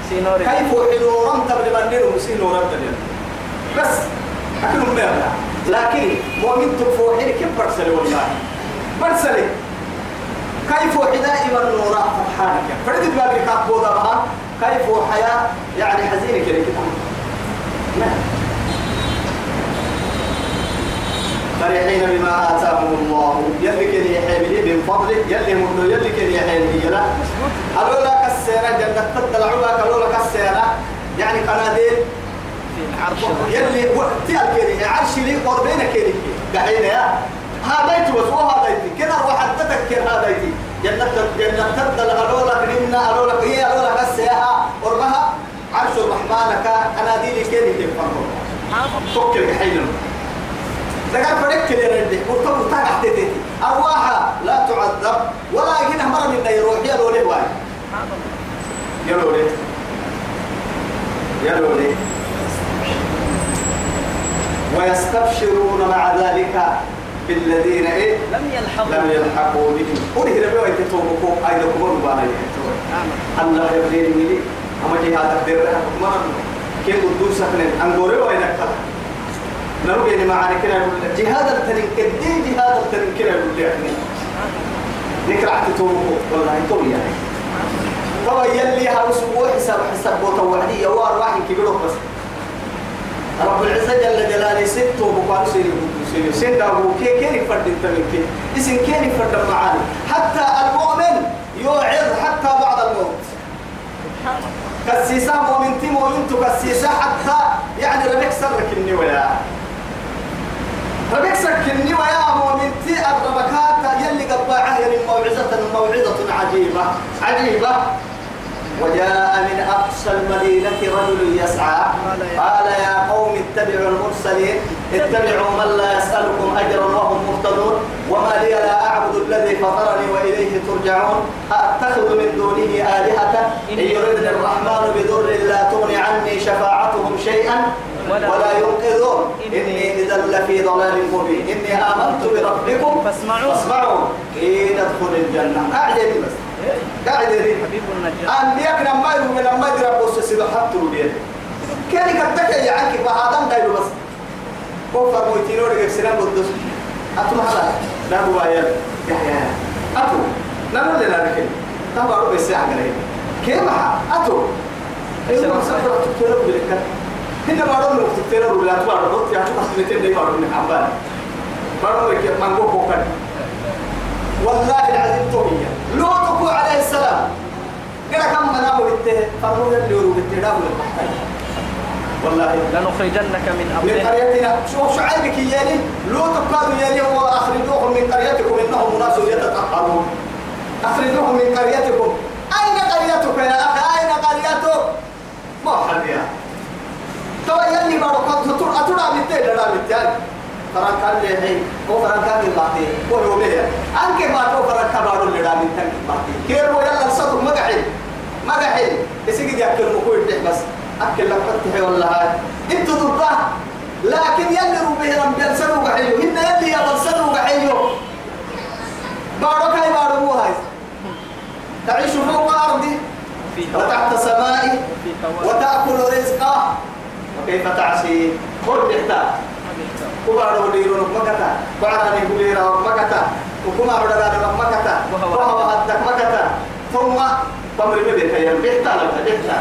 سينوري كيف وحي نورا تبل بننو سي نورا تبل بس أكن مهم لكن مؤمن تفوحي كيف برسل والله. برسل كيف دائما نورا فرحانك؟ فرد بابي كابودا بها. كيف حياة يعني حزينة كده كده فرحين بما آتاهم الله. يلي كن يحيي من فضله يلي مدو يلي كن يحيي يلا. قالوا لك السيرة جنة لك قالوا لك السيرة يعني قناديل. العرش يلي وقتي الكيري عرش لي قربين كيري. قاعدين يا. هذا يتوس وهذا يتي كنا روح تذكر هذا يتي جنة جنة تبدل قالوا لك نمنا قالوا لك هي قالوا لك السياحة قربها عرش الرحمن كا قناديل كيري تفهموا فكر حين ذكر فريق كده ردي مرتبط تحت تيتي. أرواحها لا تعذب ولا يجينا مرة من يروح. يا لولي واي يا لولي. يا لولي. ويستبشرون مع ذلك. بالذين إيه؟ لم يلحقوا لم يلحقوا بهم. قل هي ربي ويتوبكم أيضا كبر بانا الله يبدين لي أما جي هذا تقدر ما كيف تدوس سكن انغوري وينك نرجع لما عن كنا جهاد التنين كدي جهاد التنين كنا يقول لي نكرع تتوبه والله توي يعني. طبعا يلي هاوسبوع حساب حساب بوتا وعدي يوار واحد كبيره بس رب العزة جل جلاله ست وبقال سيري سيري سين دابو كي كيني فرد التمكين اسم كيني فرد معاني؟ حتى المؤمن يوعظ حتى بعد الموت. كسيسا مؤمن تي مؤمن كسيسا حتى يعني ربك سرك النوايا ربك سرك النوايا مؤمن تي الربكات يلي قباعة يلي موعظة موعظة عجيبة. عجيبة. وجاء من أقصى المدينة رجل يسعى. قال يا قوم اتبعوا المرسلين اتبعوا من لا يسألكم أجرا وهم مهتدون. وما لي لا أعبد الذي فطرني وإليه ترجعون. أتخذ من دونه آلهة؟ إن يردني الرحمن بضر لا تغني عني شفاعتهم شيئا ولا ينقذون. إني إذا لفي ضلال مبين. إني آمنت بربكم فاسمعوا. فاسمعوا. إن ادخل الجنة. يدي بس. قاعد يدي أن يكن ما يرو من ما يدرى بوس سيد حتى ودين كان كتك يا عنك بعدم دايلو بس كفر مويتينو رجع سلام قدس أتو هذا لا هو يا يا أتو نعم ولا لا لكن تبغى بس يعني كيف أتو أيوة سافر تكتير بلك هنا ما رأوا تكتير ولا تبغى ربط تبغى تكتير ده ما رأوا من حبان ما رأوا لك ما نقول كوكان والله العظيم تومية لوط عليه السلام. قال كم منام ولته فرموا اللي يروح التداب والله. لنخرجنك من من أرضنا قريتنا. شو شعيبك يالي لوط قالوا يالي هو أخرجوهم من قريتكم إنهم أناس يتطهرون. أخرجوهم من قريتكم. أين قريتك يا أخي؟ أين قريتك؟ ما حد يا تو يلي بارو كنت تطور أتورا متى لا متى فران كان لي هي هو فران كان لي باتي هو هو بيه أنك باتو فران كبارو لي رامي تاني باتي كير ويلا صدق مقعد مقعد يسيق يأكل مكوي بس. أكل لك فتحي والله. هاي انت ضده. لكن يلي روبه رم بيرسلوا بحيو هن يلي يبرسلوا بحيو بارو كاي بارو مو هاي. تعيش فوق أرضي وتحت سمائي وتأكل رزقه. وكيف تعصي قل بحتا كبارو ديرون مكتا بعراني كبيرا مكتا وكما بدنا مكتا وهو- هدك مكتا ثم تمر بدك يا بحتا لك بحتا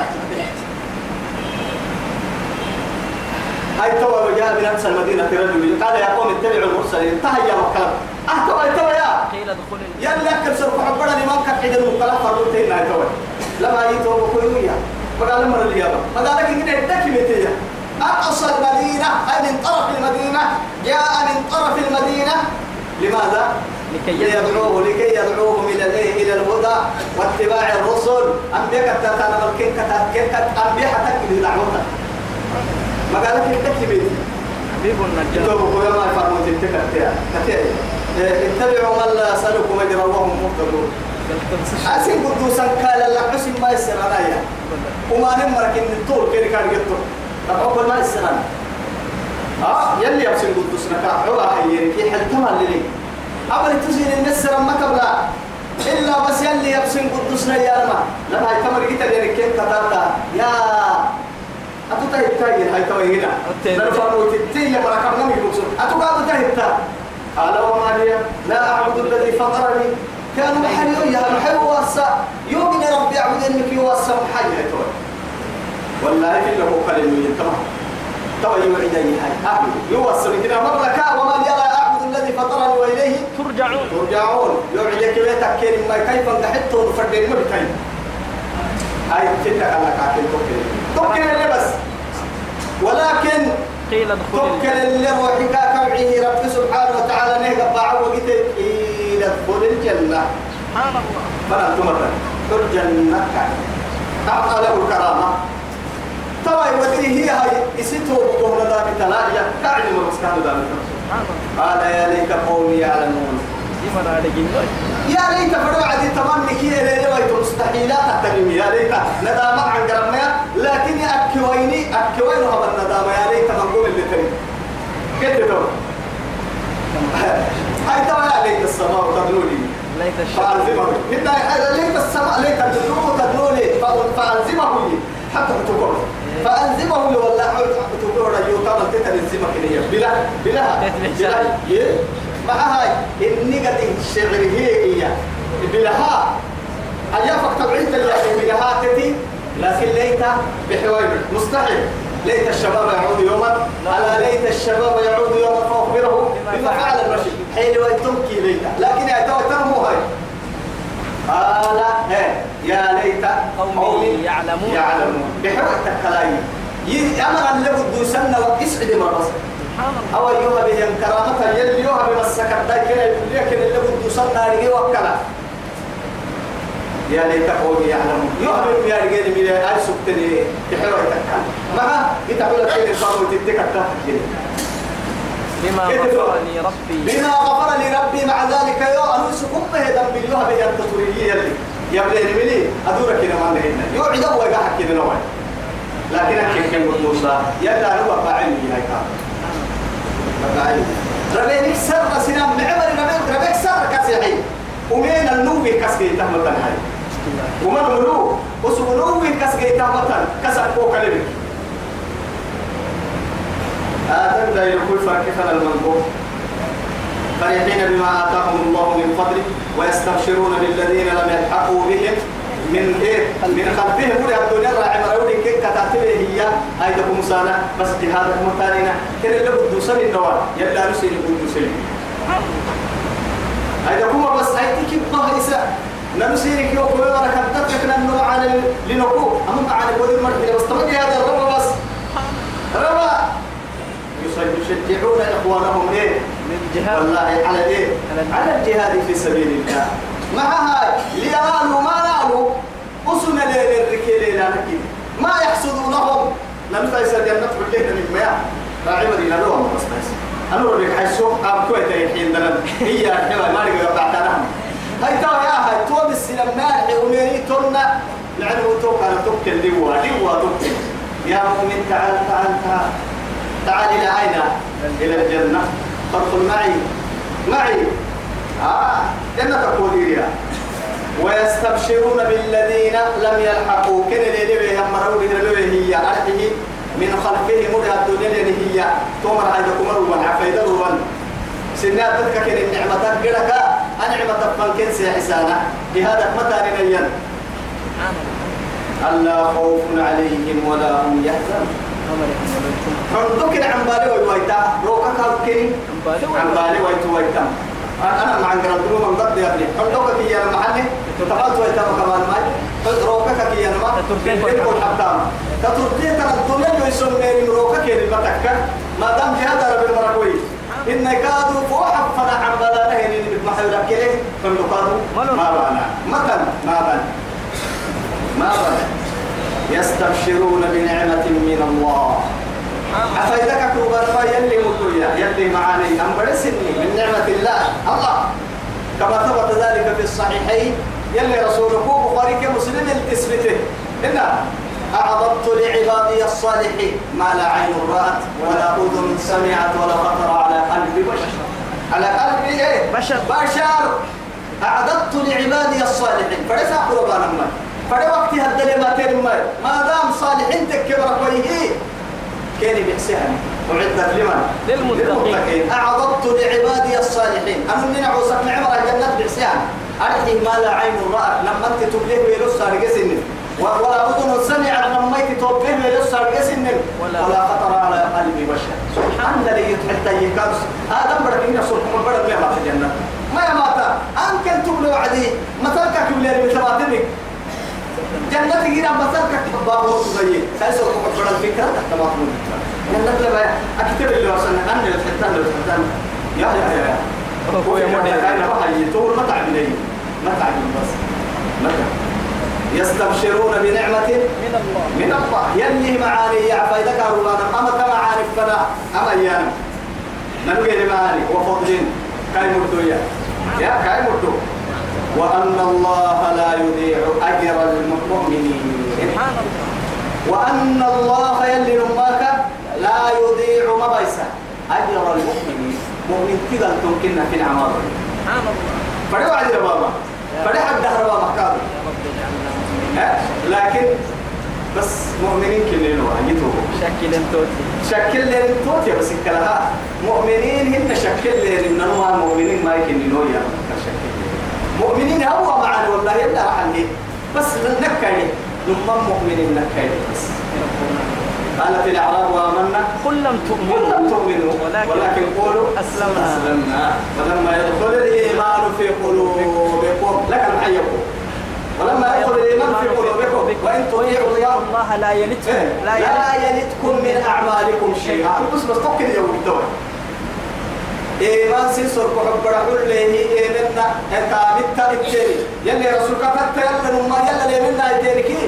هاي توا جاء من أقصى المدينة رجل قال يا قوم اتبعوا المرسلين تهيا مكان أه توا يا قيل ادخل يلا أكل سرق حبنا لمن كان حيد المقلة فرمتين هاي توا لما يتوا بكويويا فقال مر اليابا فقال لك إنك إدك متيا أقصى المدينة أي من طرف المدينة؟ جاء من طرف المدينة؟ لماذا؟ لكي ليدعوه لكي يدعوهم إلى الايه إلى الهدى واتباع الرسل. انبياء كتاتا ملكين كتاتا انبياء حتى دعوتك ما قالك الدك بيتي. حبيب النجار يا ما يفهموا تلك اتبعوا من لا يسألكم أجرا وهم مهتدون. أسين قدوسا قال لك حسن ما يسر عليا. وما نمرك إن الطول كان يطول. طب ما عليا آه يلي يبسن قدوسنا كعبا حييرك يحلتها اللي أبل تزين النسر ما قبلا إلا بس يلي يبسن قدوسنا يا لما لما يتمر جيتا لأنك كيف كتابتا يا. أتو تاي تاي هاي توي هنا. فرموا تتي يا مركب نمي بوسو أتو قالوا تاي تا. قال وما لي. لا أعبد الذي فطرني. كانوا محل يا محل واسع. يوم ربي أعبد إنك يواسع. محل هاي توي. والله إلا هو كلمة تمام توي يوعد أي هاي أعبد يواسع كده مبلكا وما لي لا أعبد الذي فطرني وإليه. ترجعون. ترجعون. يوعدك بيتك كين ما كيف انتحت وفردين ما هاي تتك على كاكين توكل توكل اللي بس. ولكن قيل ادخل توكل اللي روحك كوعيه رب سبحانه وتعالى نهج باع وقت إلى دخول الجنة. سبحان الله. فلا تمر. الجنة أعطى له الكرامة. طبعا ودي هي هاي إسيتو بقوم ذا بتلاجة قاعد ما بس كانوا ذا سبحان الله قال يا ليت قومي يعلمون. يا ليت فروا عدي تمني كي يا ليت مستحيلات تحترم يا ليت ندامة عن قرمنا لكن أكويني أكوين هذا الندامة؟ يا ليت منقول اللي تري كيف تقول هاي ترى يا ليت السماء تدلولي ليت إن ليت السماء ليت الجنوب تدلولي فألزمه حتى تقول فألزمه ولا تقول رجل كما تتلزمك هي بلا بلا مع هاي إني قد الشعر هي هي بلها أيافك تبعيد اللي بلها تتي لكن ليت بحوار مستحيل ليت الشباب يعود يوما على ليت الشباب يعود يوما فأخبره بما فعل المشي حين ويتمكي ليت لكن يتوتر مو هاي قال إيه يا ليت قومي يعلمون يعلمون بحوار التكلاي أمر أن لابد سنة وإسعد مرة أو أيها بهم كرامة يلي يوها بمسكت لكن لكن اللي بده صنع لي وكلا. يا ليت قومي يعلمون بهم يا رجال من أي سكتني تحوى تكا ما يتعمل لك كل الفرق وتتكا بما كيف غفر تقول؟ لي ربي. بما غفر لي ربي مع ذلك يا أنو سكم هدم باليوها بهم التطورية يلي يا بلي ملي أدورك هنا ما نهينا. يوعد أبوه يقحك كده نوعي لكن أكيد كان موسى يلا هو فاعل هاي كان ربي سر سنام فرحين بما آتاهم الله من فضله ويستبشرون بالذين لم يلحقوا بهم. من إيه؟ من خلفهم ولا الدنيا راعي مريون كيف كتاتبه هي؟ هاي تكون مسانا بس جهادك متانينا كده اللي بده سن النوار يلا نسي اللي بده سن هاي تكون بس هاي تكيب ظهر إساء نمسيرك كل مرة كتبتك لأنه على لنقو أهم على بدر مرة بس تبقى هذا الربا بس. ربا يشجعون إخوانهم إيه؟ للجهاد والله على الجهاد. على الجهاد في سبيل الله. مع هاي لينالوا ما نالوا أصل ليل الركيل لا نكيد ما يحسدونهم لم تيسر جنة بالله من مياه راعي مدينة لهم بس بس أنا ربك حيسو. أم كويت الحين دلنا هي الحوار ما نقدر بعتنا هاي ترى يا هاي. توم السلام نار وميري تونا لعنه توكل توكل دوا دوا توكل يا مؤمن تعال تعال تعال. تعال إلى أين؟ إلى الجنة. فادخل معي. معي. آه تقول يا ويستبشرون بالذين لم يلحقوا. كن اللي به يمروا به هي أرحه من خلفهم مدى الدنيا هي. تومر كمر وان عفيدة وان سنات تذكر النعمة تقرك النعمة فانكن سيحسانا بهذا متى الله ألا خوف عليهم ولا هم يحزنون. عندك عن بالي ويتا كالكين عن بالي ويتا أنا مع عندنا من ضد يا ابني. عندك كي يا محلي تتفاوت ويتا كمان ماي. روكا كي يا ما تتركين تقول حتى تتركين ترى الدنيا يسمى روكا كي بتكك ما دام جهاد رب المركوي. إن كادوا فوحب فنا عن بلا نهي من محل كله فندقادوا ما بنا مثلا ما بنا ما بنا يستبشرون بنعمة من الله. أفيدك كوبر ما يلي مطويا يلي معاني. أم برسني من نعمة الله. الله. كما ثبت ذلك في الصحيحين يلي رسولك بخاري كمسلم التثبته إن أعرضت لعبادي الصالحين ما لا عين رأت ولا أذن سمعت ولا خطر على قلب بشر. على قلب إيه؟ بشر. بشر. أعددت لعبادي الصالحين. فليس قربان ما فلي وقت هدل ما دام صالحين تكبر كويه كان بحسها أعدت لمن؟ للمتقين. أعددت لعبادي الصالحين. أنا من عوسك نعمة جنة بحسها أرحي ما لا عين رأت. لما أنت تبليه ويلسى رجسن ولا أذن سمعت. لما أنت تبليه ويلسى رجسن ولا- ولا خطر على قلب بشر. سبحان الذي حتى يكاد آدم برك إن صلح برك ما الجنة. ما يمات أنك تبلي وعدي. مثلك كبلي مثل جنة غير مثلك بابو تبي سايسو كم بدل فكرة تمام جنة لما أكتب اللي وصلنا أنا اللي تحتاج اللي تحتاج يا يا يا هو يا مدير. أنا تقول ما تعبني ما تعبني بس. ما يستبشرون بنعمة من الله. من الله. يلي معاني يا فايدك أرولانا أما كما عارف فلا. أما يانا. نبقى معاني. وفضل كاي مرتويا يا كاي مرتو. وأن الله لا يضيع أجر وأن الله يلي نماك لا يضيع ما بيسا أجر المؤمنين مؤمن كذا تمكننا في العمار سبحان الله فدعوا عدل بابا فدعوا الدهر بابا يا ها؟ لكن بس مؤمنين كلنا وعيتوا شكل توتي. شكل لين توت يا بس كلها. مؤمنين هن شكل لين إنما مؤمنين ما يكن نويا شكل مؤمنين هو معنا والله. يلا عني بس نكاي نمم مؤمنين بس قالت الأعراب آمنا. قل لم قل تؤمنوا. لم تؤمنوا. ولكن, ولكن قولوا أسلمنا. أسلمنا. ولما يدخل الإيمان في قلوبكم لك المحيكم ولما يدخل الإيمان في قلوبكم وإن تطيعوا الله لا يلتكم. إيه، لا يلتكم. من أعمالكم شيئا. بس بس يوم الدول إيمان سيسر كحب رحول له إيمنا. إتابت تبتري يلي رسول كفت يلا نما يلا ليمنا يتينكي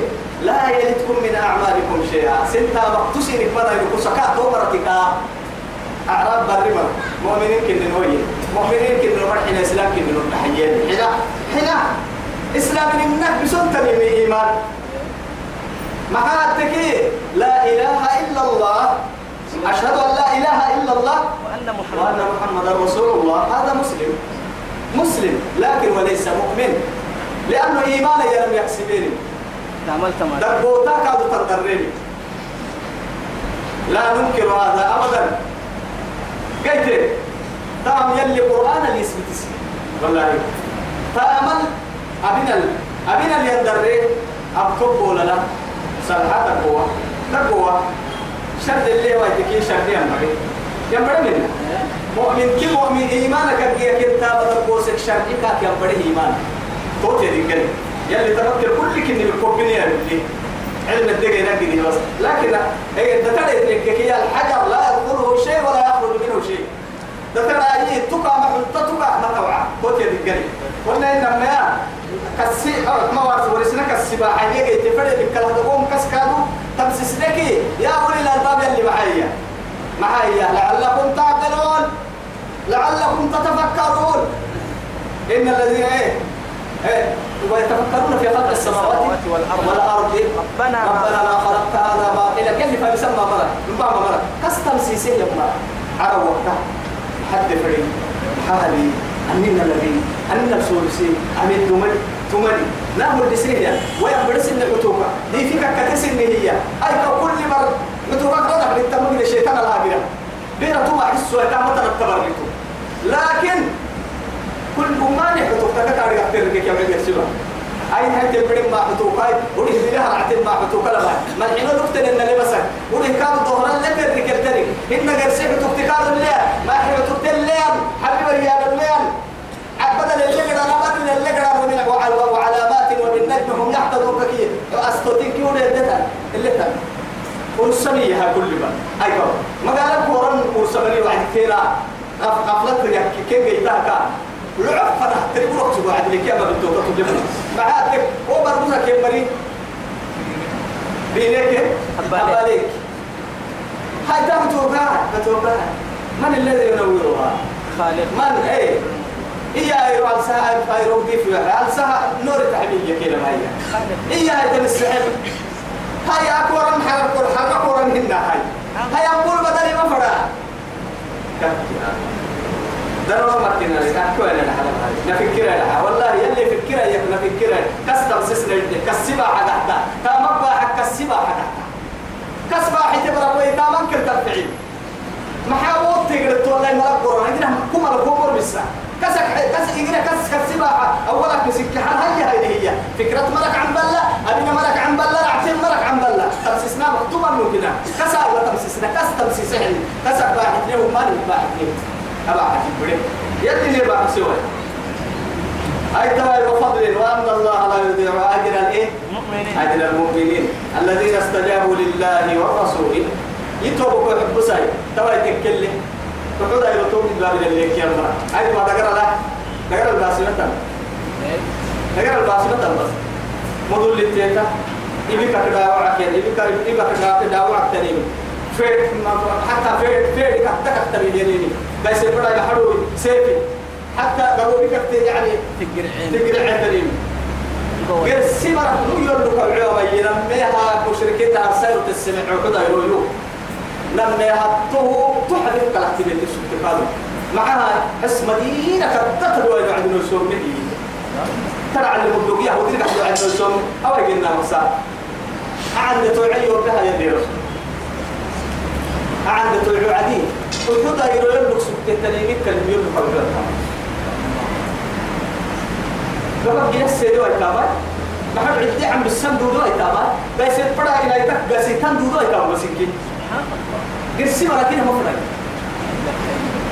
لا يلدكم من أعمالكم شيئا. سنتا مقتصي نكبر يقول سكاة تومرتك أعراب برمى مؤمنين كن نوي مؤمنين كن نروح حين إسلام كن نروح حيين حنا حنا إسلام إنك بسنتني من إيمان. محاتك لا إله إلا الله. أشهد أن لا إله إلا الله وأن وأن محمد محمد رسول الله. هذا مسلم. مسلم لكن وليس مؤمن. لأنه إيمان يا لم يحسبيني عملت ما دبوتا كادو تندرني. لا ننكر هذا أبدا. قلت تام يلي قرآن اللي اسمه. تسي والله. تأمل أبنا أبنا اللي يندري أبتب ولا لا. سلحة تقوى. تقوى. شرد اللي وايتكي شرد ينبغي ينبغي منه مؤمن كي مؤمن إيمانك أبقى كنتا بدل قوسك شرعك ينبغي إيمان. توتي دي قلي يلي تفكر كل كني بالكوبيني يا بلي علم الدقي نقدي بس. لكن هي تترى هي الحجر لا يدخله شيء ولا يخرج منه شيء. تترى أي تقع محلطة تقع ما توعى توتي دي قلي قلنا إنما يا كسي أو ما وارث ورسنا كالسباحة يجي تفرد بالكلام تقوم كسكادو تمسسنك يا أولي الألباب اللي معايا. معايا. لعلكم تعقلون. لعلكم تتفكرون. إن الذين إيه إيه ويتفكرون في خلق السماوات والأرض. والأرض. ربنا. ربنا ما خلقت هذا باطلا. كيف فيسمى مرة من بعض مرة كستم سيسيه يبقى عرب وقتها. حد فريق حالي. أننا الذي أننا السورسي أمين تملي تملي لا مدسية ويبرس إن عتوبة دي فيك كتس إن هي. أي كل مرة عتوبة رضا للتمر الشيطان الهابرة بيرة توما حسوا يتعمل التبريتو لكن كل بمان يحطوك تكتاري أكتر كي كم يرسلها أي هاي تبرم حطوك هاي ودي بيها رعتين ما حطوك لما. ما الحين نكتن إن لبسك ودي كانوا ظهرا لك الركل تري إن قرسي حطوك تكاد الليل ما حطوك الليل حبيب ريال الليل عبد الليل أنا بدل الليل ومن وعلى- وعلامات وبالنجم هم يحتضون كي أستوتين كي ودي الليل الليل ورسمية كل ما. أيوة. ما قال كورن ورسمني واحد كيرا. غف غفلت يا كي جيتها كا لعب فنا تري بروح تبغى عاد لك يا ما بتوقع تجيب معاك هو برضه كي بري بينك. أباليك هاي تام توقع بتوقع من الذي ينورها؟ خالق. من؟ إيه. هي أيرو على ساعة أيرو دي في على ساعة نور تحمية كده ما هي خالق. هي هاي تنسحب هاي أكورن حركور حركورن هنا هاي هاي أقول بدل ما فرا. دروا مكنا لك أكوين الحرام هاي نفكر لها. والله يلي فكر يك نفكر. كسب سسنا كسبا حدا تامك حق كسبا حدا كسبا حتبرا وي تامك ترفعين محاوط تقدر تقول لي ملك قرآن. عندنا كم الكبر بس كسك كس يجينا كس كسباحة أولك مسك حال هي هي هي؟ فكرة ملك عن بلة؟ أبينا ملك عن بلة؟ رعتين ملك عن بلة. تمسسنا مكتوبا إنه كنا كسا ولا تمسسنا. كس تمسيس حلي كسك واحد ليه وما لي واحد ليه أبا عجيب يدي ليه بقى سوى. هاي ترى بفضل وأن الله لا يضيع أجر الإيه؟ أجر المؤمنين. الذين استجابوا لله والرسول يتوبوا يحبوا ساي توا يتكلم. تقول أي رتوب باب اللي كي أمرا أي ما دقر لا دقر الباسمة دقر الباسمة بس مدل اللي تيتا إبي كتدا وعك إبي كتدا إبي كتدا وعك تاني فير حتى فير فير كتدا كتدا يديني بس يبغى يحرو سيفي حتى بي كتدا يعني تقرع عتريم قوة غير السمرة يقول لك العيوم ينميها مشركين أرسلوا تسمع عقدا يقولوا لما هطوه تحدث كالاكتيفيتي السبتكالو معها حس مدينة كتتر وين عندنا السوم ترى على المبلغية ودرك عندنا السوم أو قلنا مساء عند توعي وبها يدي رسول عند توعي عدي وحدا يقول لك سبتكالي كلمة يقول لك قبل يسير ويتابع ما حد عدي عم بالسن دودو ويتابع بس البدا إلى يتك قسيتان دودو ويتابع مسكين قرسي ولكن هم فرق.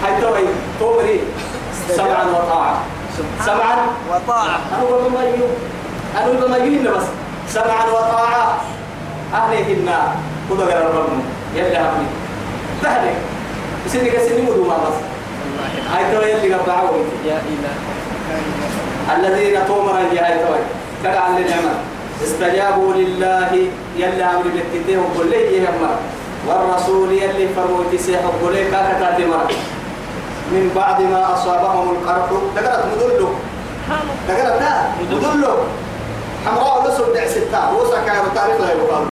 هاي توي توبري سمعا وطاعة. سمعا وطاعة. أنا أقول ما يو أنا أقول ما يهين بس. سمعا وطاعة. أهلهن. كذا غير الرب يلا أبني تهلك سيدي كسيني مدو ما بس. هاي توي اللي قبعوا يا إله. الذين تومر يا هاي توي كذا على النعمة استجابوا لله. يلا أمر وقل لي يا والرسول يلي فرموتي سيحب كاكتا تمر من بعد ما أصابهم القرح تقرأت مدلو. تقرأت مدلو. حمراء لسر دع ستة. وسا كانوا تاريخ لا يقال.